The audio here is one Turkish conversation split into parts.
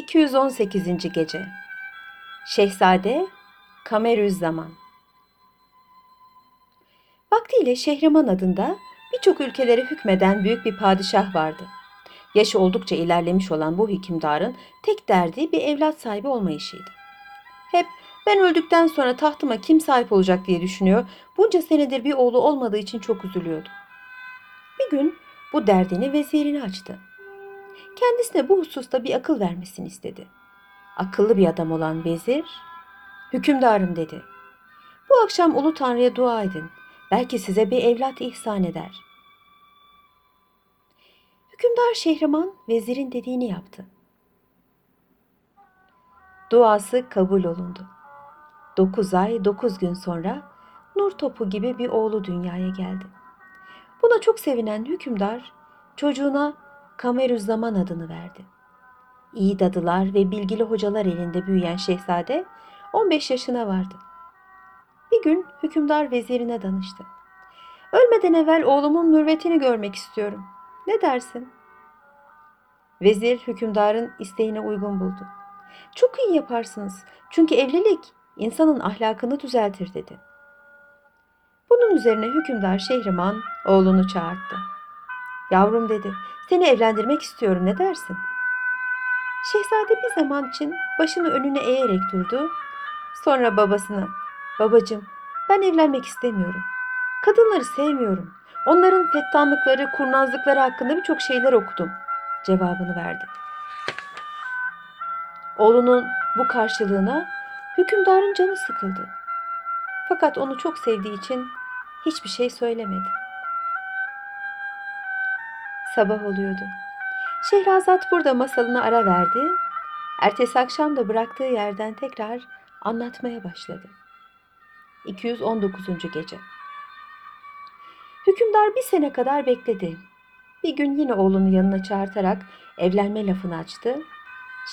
218. Gece Şehzade Kamerüzzaman Vaktiyle Şehriman adında birçok ülkelere hükmeden büyük bir padişah vardı. Yaşı oldukça ilerlemiş olan bu hükümdarın tek derdi bir evlat sahibi olmayışıydı. Hep ben öldükten sonra tahtıma kim sahip olacak diye düşünüyor, bunca senedir bir oğlu olmadığı için çok üzülüyordu. Bir gün bu derdini vezirine açtı kendisine bu hususta bir akıl vermesini istedi. Akıllı bir adam olan vezir, hükümdarım dedi. Bu akşam Ulu Tanrı'ya dua edin. Belki size bir evlat ihsan eder. Hükümdar Şehriman vezirin dediğini yaptı. Duası kabul olundu. Dokuz ay, dokuz gün sonra nur topu gibi bir oğlu dünyaya geldi. Buna çok sevinen hükümdar çocuğuna Kamerüzzaman adını verdi. İyi dadılar ve bilgili hocalar elinde büyüyen şehzade 15 yaşına vardı. Bir gün hükümdar vezirine danıştı. Ölmeden evvel oğlumun mürvetini görmek istiyorum. Ne dersin? Vezir hükümdarın isteğine uygun buldu. Çok iyi yaparsınız. Çünkü evlilik insanın ahlakını düzeltir dedi. Bunun üzerine hükümdar Şehriman oğlunu çağırdı. Yavrum dedi, seni evlendirmek istiyorum ne dersin? Şehzade bir zaman için başını önüne eğerek durdu. Sonra babasına, babacığım ben evlenmek istemiyorum. Kadınları sevmiyorum. Onların fettanlıkları, kurnazlıkları hakkında birçok şeyler okudum. Cevabını verdi. Oğlunun bu karşılığına hükümdarın canı sıkıldı. Fakat onu çok sevdiği için hiçbir şey söylemedi. Sabah oluyordu. Şehrazat burada masalına ara verdi. Ertesi akşam da bıraktığı yerden tekrar anlatmaya başladı. 219. Gece Hükümdar bir sene kadar bekledi. Bir gün yine oğlunu yanına çağırtarak evlenme lafını açtı.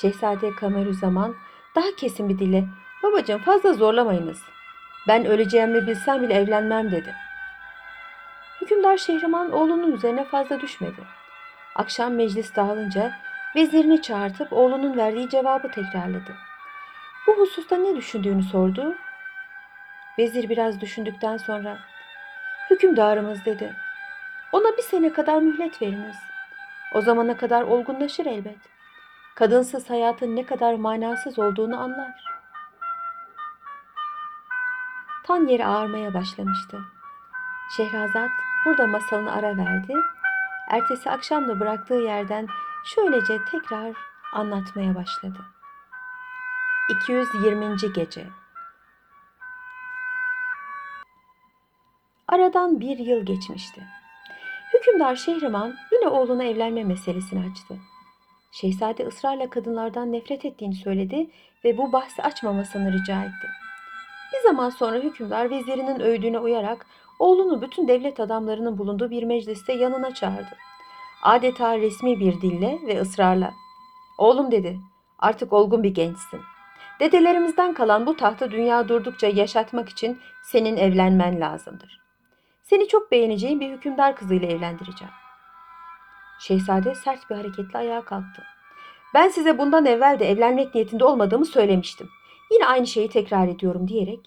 Şehzade Kamerüzzaman daha kesin bir dille babacığım fazla zorlamayınız. Ben öleceğimi bilsem bile evlenmem dedi. Hükümdar Şehriman oğlunun üzerine fazla düşmedi. Akşam meclis dağılınca vezirini çağırtıp oğlunun verdiği cevabı tekrarladı. Bu hususta ne düşündüğünü sordu. Vezir biraz düşündükten sonra hükümdarımız dedi. Ona bir sene kadar mühlet veriniz. O zamana kadar olgunlaşır elbet. Kadınsız hayatın ne kadar manasız olduğunu anlar. Tan yeri ağarmaya başlamıştı. Şehrazat burada masalını ara verdi. Ertesi akşam da bıraktığı yerden şöylece tekrar anlatmaya başladı. 220. Gece Aradan bir yıl geçmişti. Hükümdar Şehriman yine oğluna evlenme meselesini açtı. Şehzade ısrarla kadınlardan nefret ettiğini söyledi ve bu bahsi açmamasını rica etti. Bir zaman sonra hükümdar vezirinin öğüdüne uyarak oğlunu bütün devlet adamlarının bulunduğu bir mecliste yanına çağırdı. Adeta resmi bir dille ve ısrarla. Oğlum dedi, artık olgun bir gençsin. Dedelerimizden kalan bu tahtı dünya durdukça yaşatmak için senin evlenmen lazımdır. Seni çok beğeneceğin bir hükümdar kızıyla evlendireceğim. Şehzade sert bir hareketle ayağa kalktı. Ben size bundan evvel de evlenmek niyetinde olmadığımı söylemiştim. Yine aynı şeyi tekrar ediyorum diyerek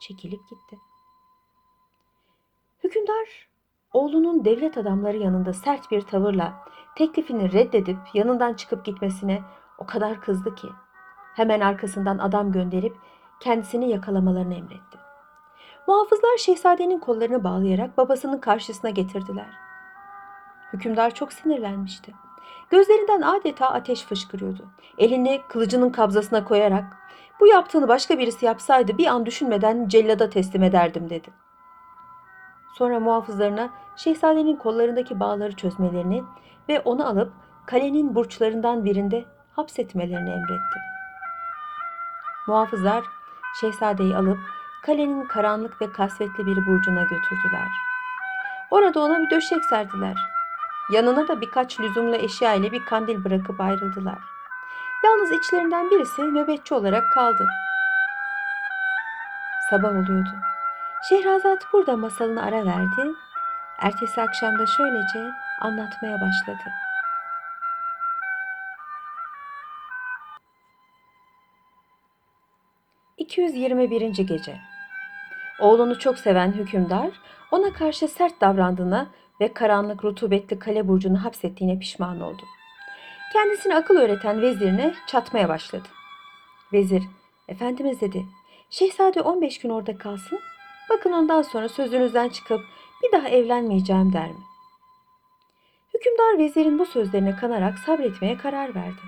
çekilip gitti. Hükümdar oğlunun devlet adamları yanında sert bir tavırla teklifini reddedip yanından çıkıp gitmesine o kadar kızdı ki hemen arkasından adam gönderip kendisini yakalamalarını emretti. Muhafızlar şehzadenin kollarını bağlayarak babasının karşısına getirdiler. Hükümdar çok sinirlenmişti. Gözlerinden adeta ateş fışkırıyordu. Elini kılıcının kabzasına koyarak bu yaptığını başka birisi yapsaydı bir an düşünmeden cellada teslim ederdim dedi. Sonra muhafızlarına şehzadenin kollarındaki bağları çözmelerini ve onu alıp kalenin burçlarından birinde hapsetmelerini emretti. Muhafızlar şehzadeyi alıp kalenin karanlık ve kasvetli bir burcuna götürdüler. Orada ona bir döşek serdiler. Yanına da birkaç lüzumlu eşya ile bir kandil bırakıp ayrıldılar. Yalnız içlerinden birisi nöbetçi olarak kaldı. Sabah oluyordu. Şehrazat burada masalını ara verdi. Ertesi akşam da şöylece anlatmaya başladı. 221. Gece Oğlunu çok seven hükümdar, ona karşı sert davrandığına ve karanlık rutubetli kale burcunu hapsettiğine pişman oldu. Kendisine akıl öğreten vezirine çatmaya başladı. Vezir, efendimiz dedi, şehzade 15 gün orada kalsın, bakın ondan sonra sözünüzden çıkıp bir daha evlenmeyeceğim der mi? Hükümdar vezirin bu sözlerine kanarak sabretmeye karar verdi.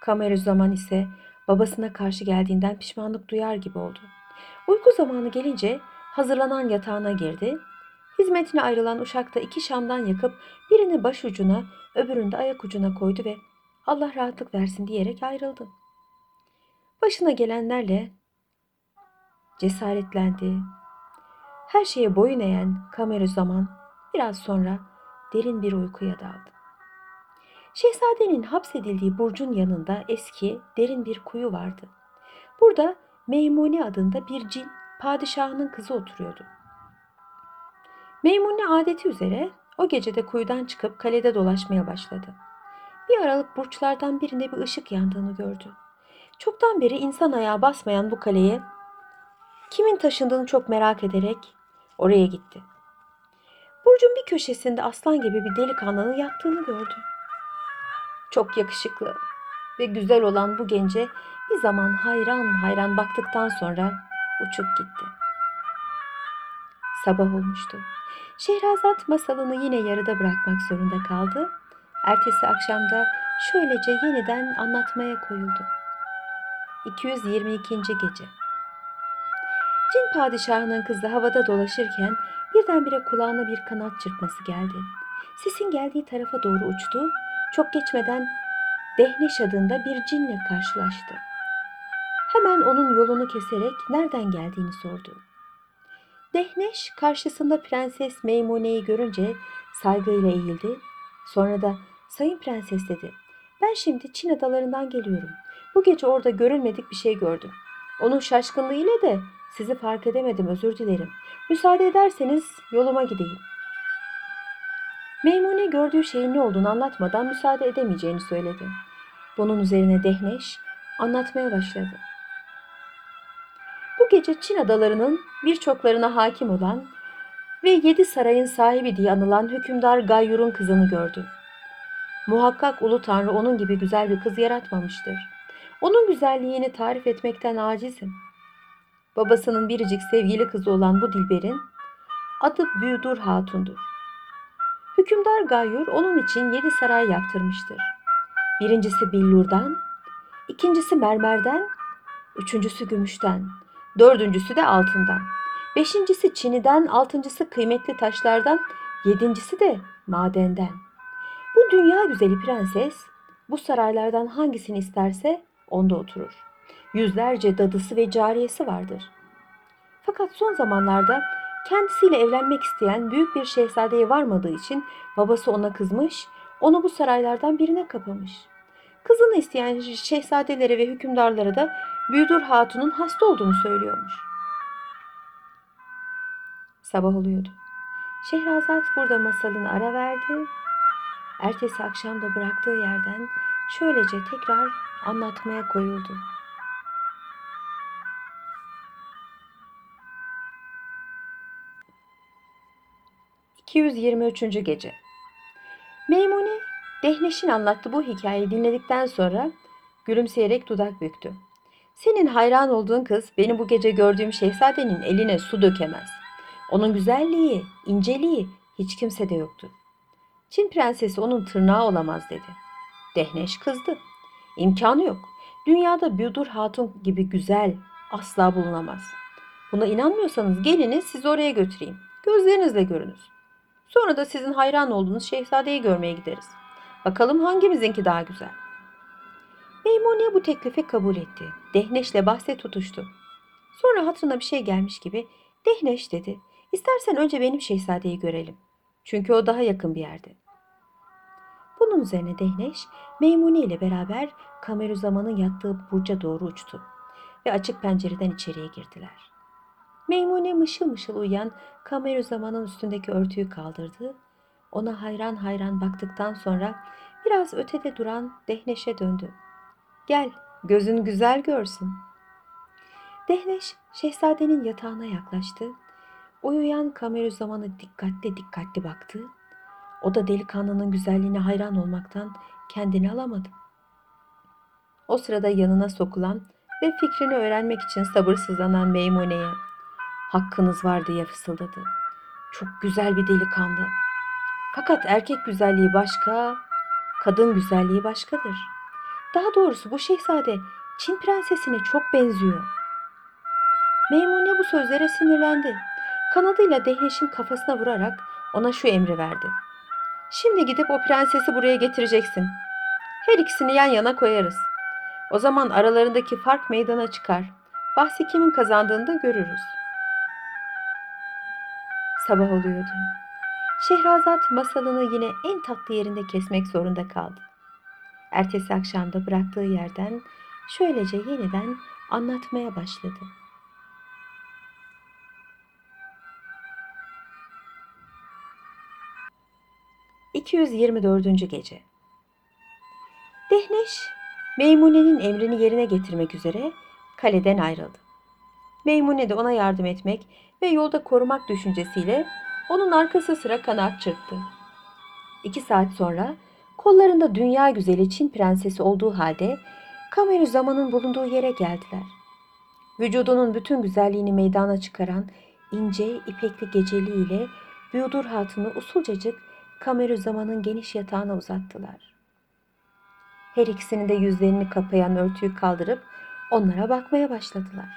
Kamerüzzaman ise babasına karşı geldiğinden pişmanlık duyar gibi oldu. Uyku zamanı gelince hazırlanan yatağına girdi. Hizmetine ayrılan uşakta iki şamdan yakıp birini baş ucuna öbürünü de ayak ucuna koydu ve Allah rahatlık versin diyerek ayrıldı. Başına gelenlerle cesaretlendi. Her şeye boyun eğen Kamerüzzaman biraz sonra derin bir uykuya daldı. Şehzadenin hapsedildiği burcun yanında eski, derin bir kuyu vardı. Burada Meymune adında bir cin padişahının kızı oturuyordu. Meymune adeti üzere o gecede kuyudan çıkıp kalede dolaşmaya başladı. Bir aralık burçlardan birinde bir ışık yandığını gördü. Çoktan beri insan ayağı basmayan bu kaleye kimin taşındığını çok merak ederek oraya gitti. Burcun bir köşesinde aslan gibi bir delikanlının yattığını gördü. Çok yakışıklı ve güzel olan bu gence bir zaman hayran hayran baktıktan sonra uçup gitti. Sabah olmuştu. Şehrazat masalını yine yarıda bırakmak zorunda kaldı. Ertesi akşamda şöylece yeniden anlatmaya koyuldu. 222. Gece Cin padişahının kızı havada dolaşırken birdenbire kulağına bir kanat çırpması geldi. Sesin geldiği tarafa doğru uçtu. Çok geçmeden Dehneş adında bir cinle karşılaştı. Hemen onun yolunu keserek nereden geldiğini sordu. Dehneş karşısında Prenses Meymune'yi görünce saygıyla eğildi. Sonra da Sayın Prenses dedi. Ben şimdi Çin adalarından geliyorum. Bu gece orada görülmedik bir şey gördüm. Onun şaşkınlığıyla de sizi fark edemedim özür dilerim. Müsaade ederseniz yoluma gideyim. Meymune gördüğü şeyin ne olduğunu anlatmadan müsaade edemeyeceğini söyledi. Bunun üzerine Dehneş anlatmaya başladı. Bu gece Çin adalarının birçoklarına hakim olan ve yedi sarayın sahibi diye anılan hükümdar Gayyur'un kızını gördü. Muhakkak Ulu Tanrı onun gibi güzel bir kız yaratmamıştır. Onun güzelliğini tarif etmekten acizim. Babasının biricik sevgili kızı olan bu Dilber'in adı Büyüdur Hatun'dur. Hükümdar Gayyur onun için yedi saray yaptırmıştır. Birincisi billurdan, ikincisi mermerden, üçüncüsü gümüşten, dördüncüsü de altından, beşincisi çiniden, altıncısı kıymetli taşlardan, yedincisi de madenden. Bu dünya güzeli prenses bu saraylardan hangisini isterse onda oturur. Yüzlerce dadısı ve cariyesi vardır. Fakat son zamanlarda kendisiyle evlenmek isteyen büyük bir şehzadeye varmadığı için babası ona kızmış, onu bu saraylardan birine kapamış. Kızını isteyen şehzadelere ve hükümdarlara da Büyüdür Hatun'un hasta olduğunu söylüyormuş. Sabah oluyordu. Şehrazat burada masalını ara verdi. Ertesi akşam da bıraktığı yerden şöylece tekrar anlatmaya koyuldu. ...223. Gece Meymune, Dehneş'in anlattığı bu hikayeyi dinledikten sonra gülümseyerek dudak büktü. Senin hayran olduğun kız benim bu gece gördüğüm şehzadenin eline su dökemez. Onun güzelliği, inceliği hiç kimsede yoktu. Çin prensesi onun tırnağı olamaz dedi. Dehneş kızdı. İmkanı yok. Dünyada Büdur Hatun gibi güzel asla bulunamaz. Buna inanmıyorsanız geliniz sizi oraya götüreyim. Gözlerinizle görünüz. Sonra da sizin hayran olduğunuz şehzadeyi görmeye gideriz. Bakalım hangimizinki daha güzel. Meymune bu teklifi kabul etti. Dehneş'le bahse tutuştu. Sonra hatırına bir şey gelmiş gibi Dehneş dedi. İstersen önce benim şehzadeyi görelim. Çünkü o daha yakın bir yerde. Bunun üzerine Dehneş Meymune ile beraber Kamerüzaman'ın yattığı burca doğru uçtu ve açık pencereden içeriye girdiler. Meymune mışıl mışıl uyuyan Kamerüzaman'ın üstündeki örtüyü kaldırdı. Ona hayran hayran baktıktan sonra biraz ötede duran Dehneş'e döndü. Gel, gözün güzel görsün. Dehneş şehzadenin yatağına yaklaştı. Uyuyan Kamerüzaman'a dikkatli dikkatli baktı. O da delikanlının güzelliğine hayran olmaktan kendini alamadı. O sırada yanına sokulan ve fikrini öğrenmek için sabırsızlanan Meymune'ye hakkınız var diye fısıldadı. Çok güzel bir delikanlı. Fakat erkek güzelliği başka, kadın güzelliği başkadır. Daha doğrusu bu şehzade Çin prensesine çok benziyor. Meymune bu sözlere sinirlendi. Kanadıyla Dehneş'in kafasına vurarak ona şu emri verdi. Şimdi gidip o prensesi buraya getireceksin. Her ikisini yan yana koyarız. O zaman aralarındaki fark meydana çıkar. Bahsi kimin kazandığını da görürüz. Sabah oluyordu. Şehrazat masalını yine en tatlı yerinde kesmek zorunda kaldı. Ertesi akşamda bıraktığı yerden şöylece yeniden anlatmaya başladı. ...224. Gece Dehneş, Meymune'nin emrini yerine getirmek üzere kaleden ayrıldı. Meymune de ona yardım etmek ve yolda korumak düşüncesiyle onun arkası sıra kanat çırptı. İki saat sonra kollarında dünya güzeli Çin prensesi olduğu halde Kamerü zamanın bulunduğu yere geldiler. Vücudunun bütün güzelliğini meydana çıkaran ince ipekli geceliğiyle Büyudur Hatun'u usulcacık Kamerü zamanın geniş yatağına uzattılar. Her ikisinin de yüzlerini kapayan örtüyü kaldırıp onlara bakmaya başladılar.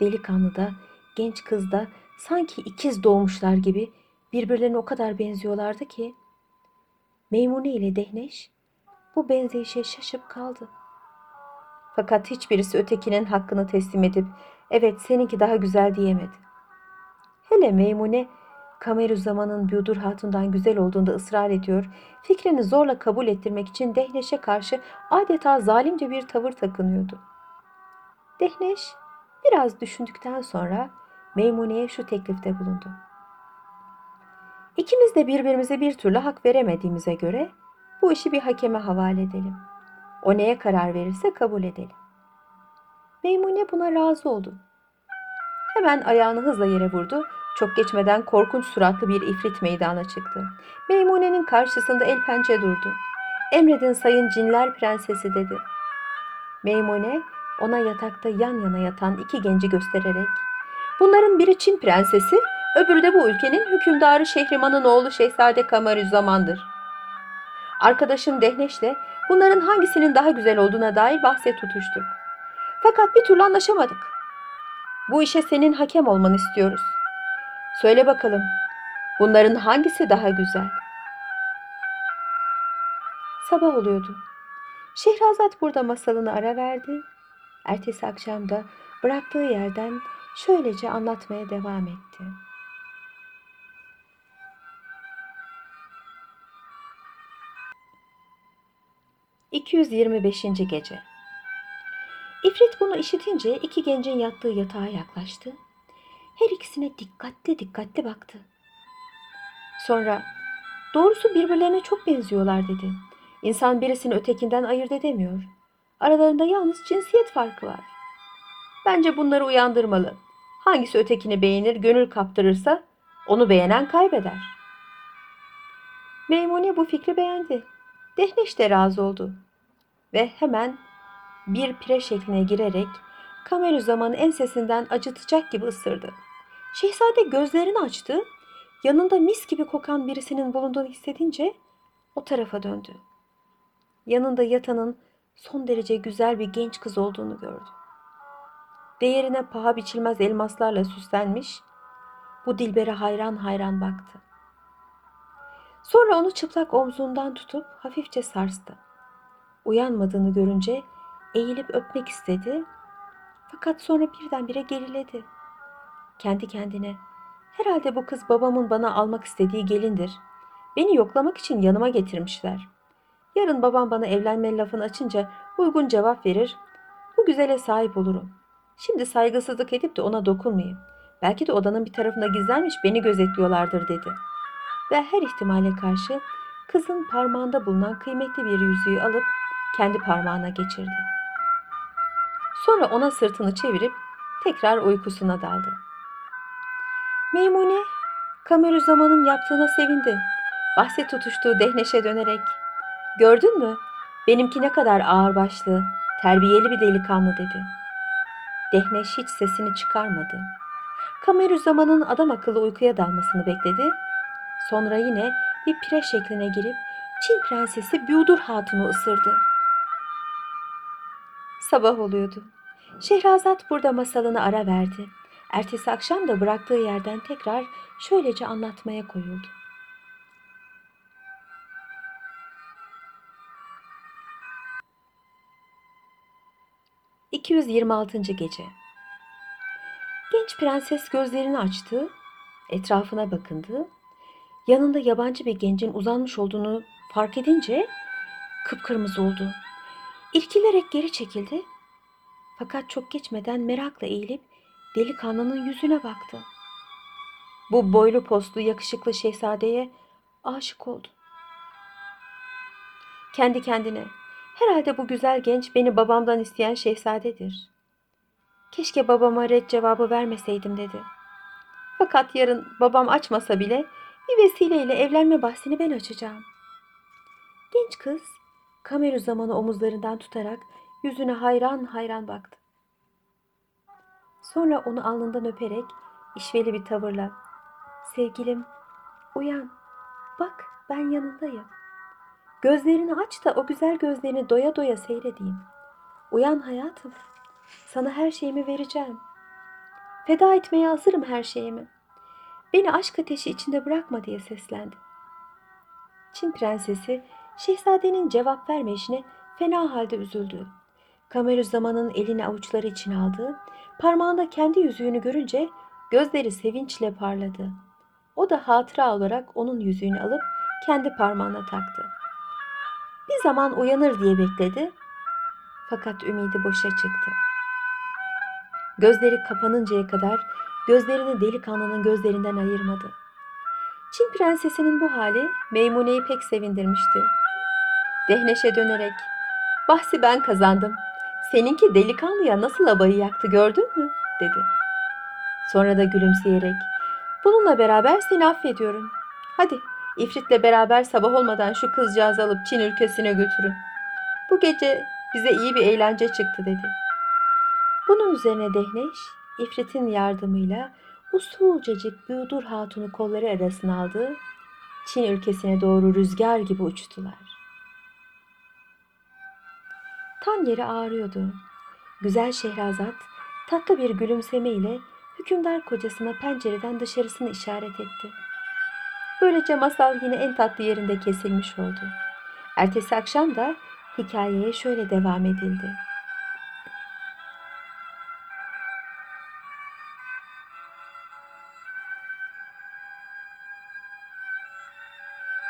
Delikanlı da genç kız da sanki ikiz doğmuşlar gibi birbirlerine o kadar benziyorlardı ki Meymune ile Dehneş bu benzeyişe şaşıp kaldı. Fakat hiçbirisi ötekinin hakkını teslim edip evet seninki daha güzel diyemedi. Hele Meymune Kamerüzzaman'ın Büyudur Hatun'dan güzel olduğunda ısrar ediyor, fikrini zorla kabul ettirmek için Dehneş'e karşı adeta zalimce bir tavır takınıyordu. Dehneş biraz düşündükten sonra Meymune'ye şu teklifte bulundu. İkimiz de birbirimize bir türlü hak veremediğimize göre bu işi bir hakeme havale edelim. O neye karar verirse kabul edelim. Meymune buna razı oldu. Hemen ayağını hızla yere vurdu. Çok geçmeden korkunç suratlı bir ifrit meydana çıktı. Meymune'nin karşısında el pençe durdu. Emredin sayın cinler prensesi dedi. Meymune ona yatakta yan yana yatan iki genci göstererek Bunların biri Çin prensesi, öbürü de bu ülkenin hükümdarı Şehriman'ın oğlu Şehzade Kamarüzzaman'dır. Arkadaşım Dehneş'le bunların hangisinin daha güzel olduğuna dair bahse tutuştuk. Fakat bir türlü anlaşamadık. Bu işe senin hakem olmanı istiyoruz. Söyle bakalım, bunların hangisi daha güzel? Sabah oluyordu. Şehrazat burada masalını ara verdi. Ertesi akşam da bıraktığı yerden şöylece anlatmaya devam etti. ...225. Gece İfrit bunu işitince iki gencin yattığı yatağa yaklaştı. Her ikisine dikkatli dikkatli baktı. Sonra doğrusu birbirlerine çok benziyorlar dedi. İnsan birisini ötekinden ayırt edemiyor. Aralarında yalnız cinsiyet farkı var. Bence bunları uyandırmalı. Hangisi ötekini beğenir, gönül kaptırırsa onu beğenen kaybeder. Meymune bu fikri beğendi. Dehneş de razı oldu. Ve hemen bir pire şekline girerek Kamerü zamanı ensesinden acıtacak gibi ısırdı. Şehzade gözlerini açtı. Yanında mis gibi kokan birisinin bulunduğunu hissedince o tarafa döndü. Yanında yatanın son derece güzel bir genç kız olduğunu gördü değerine paha biçilmez elmaslarla süslenmiş, bu Dilber'e hayran hayran baktı. Sonra onu çıplak omzundan tutup hafifçe sarstı. Uyanmadığını görünce eğilip öpmek istedi. Fakat sonra birdenbire geriledi. Kendi kendine, herhalde bu kız babamın bana almak istediği gelindir. Beni yoklamak için yanıma getirmişler. Yarın babam bana evlenme lafını açınca uygun cevap verir, bu güzele sahip olurum. Şimdi saygısızlık edip de ona dokunmayayım. Belki de odanın bir tarafında gizlenmiş beni gözetliyorlardır dedi. Ve her ihtimale karşı kızın parmağında bulunan kıymetli bir yüzüğü alıp kendi parmağına geçirdi. Sonra ona sırtını çevirip tekrar uykusuna daldı. Meymune Kamerüzaman'ın yaptığına sevindi. Bahse tutuştuğu Dehneş'e dönerek ''Gördün mü? Benimki ne kadar ağırbaşlı, terbiyeli bir delikanlı.'' dedi. Dehneş hiç sesini çıkarmadı. Kamerüzaman'ın adam akıllı uykuya dalmasını bekledi. Sonra yine bir pire şekline girip Çin prensesi Büyudur Hatun'u ısırdı. Sabah oluyordu. Şehrazat burada masalını ara verdi. Ertesi akşam da bıraktığı yerden tekrar şöylece anlatmaya koyuldu. ...226. Gece Genç prenses gözlerini açtı, etrafına bakındı. Yanında yabancı bir gencin uzanmış olduğunu fark edince kıpkırmızı oldu. İrkilerek geri çekildi. Fakat çok geçmeden merakla eğilip delikanlının yüzüne baktı. Bu boylu postlu yakışıklı şehzadeye aşık oldu. Kendi kendine, herhalde bu güzel genç beni babamdan isteyen şehzadedir. Keşke babama red cevabı vermeseydim dedi. Fakat yarın babam açmasa bile bir vesileyle evlenme bahsini ben açacağım. Genç kız kameru zamanı omuzlarından tutarak yüzüne hayran hayran baktı. Sonra onu alnından öperek işveli bir tavırla "Sevgilim, uyan. Bak, ben yanındayım. Gözlerini aç da o güzel gözlerini doya doya seyredeyim. Uyan hayatım. Sana her şeyimi vereceğim. Feda etmeye hazırım her şeyimi. Beni aşk ateşi içinde bırakma diye seslendi. Çin prensesi şehzadenin cevap vermeyişine fena halde üzüldü. Kamerüzaman'ın elini avuçları içine aldı. Parmağında kendi yüzüğünü görünce gözleri sevinçle parladı. O da hatıra olarak onun yüzüğünü alıp kendi parmağına taktı. Bir zaman uyanır diye bekledi. Fakat ümidi boşa çıktı. Gözleri kapanıncaya kadar gözlerini delikanlının gözlerinden ayırmadı. Çin prensesinin bu hali Meymune'yi pek sevindirmişti. Dehneşe dönerek, bahsi ben kazandım. Seninki delikanlıya nasıl abayı yaktı gördün mü? dedi. Sonra da gülümseyerek, bununla beraber seni affediyorum. Hadi İfrit'le beraber sabah olmadan şu kızcağızı alıp Çin ülkesine götürün. Bu gece bize iyi bir eğlence çıktı dedi. Bunun üzerine Dehneş, İfrit'in yardımıyla usulcacık Büyüdur Hatun'u kolları arasına aldı. Çin ülkesine doğru rüzgar gibi uçtular. Tan yeri ağrıyordu. Güzel Şehrazat tatlı bir gülümseme ile hükümdar kocasına pencereden dışarısını işaret etti. Böylece masal yine en tatlı yerinde kesilmiş oldu. Ertesi akşam da hikayeye şöyle devam edildi.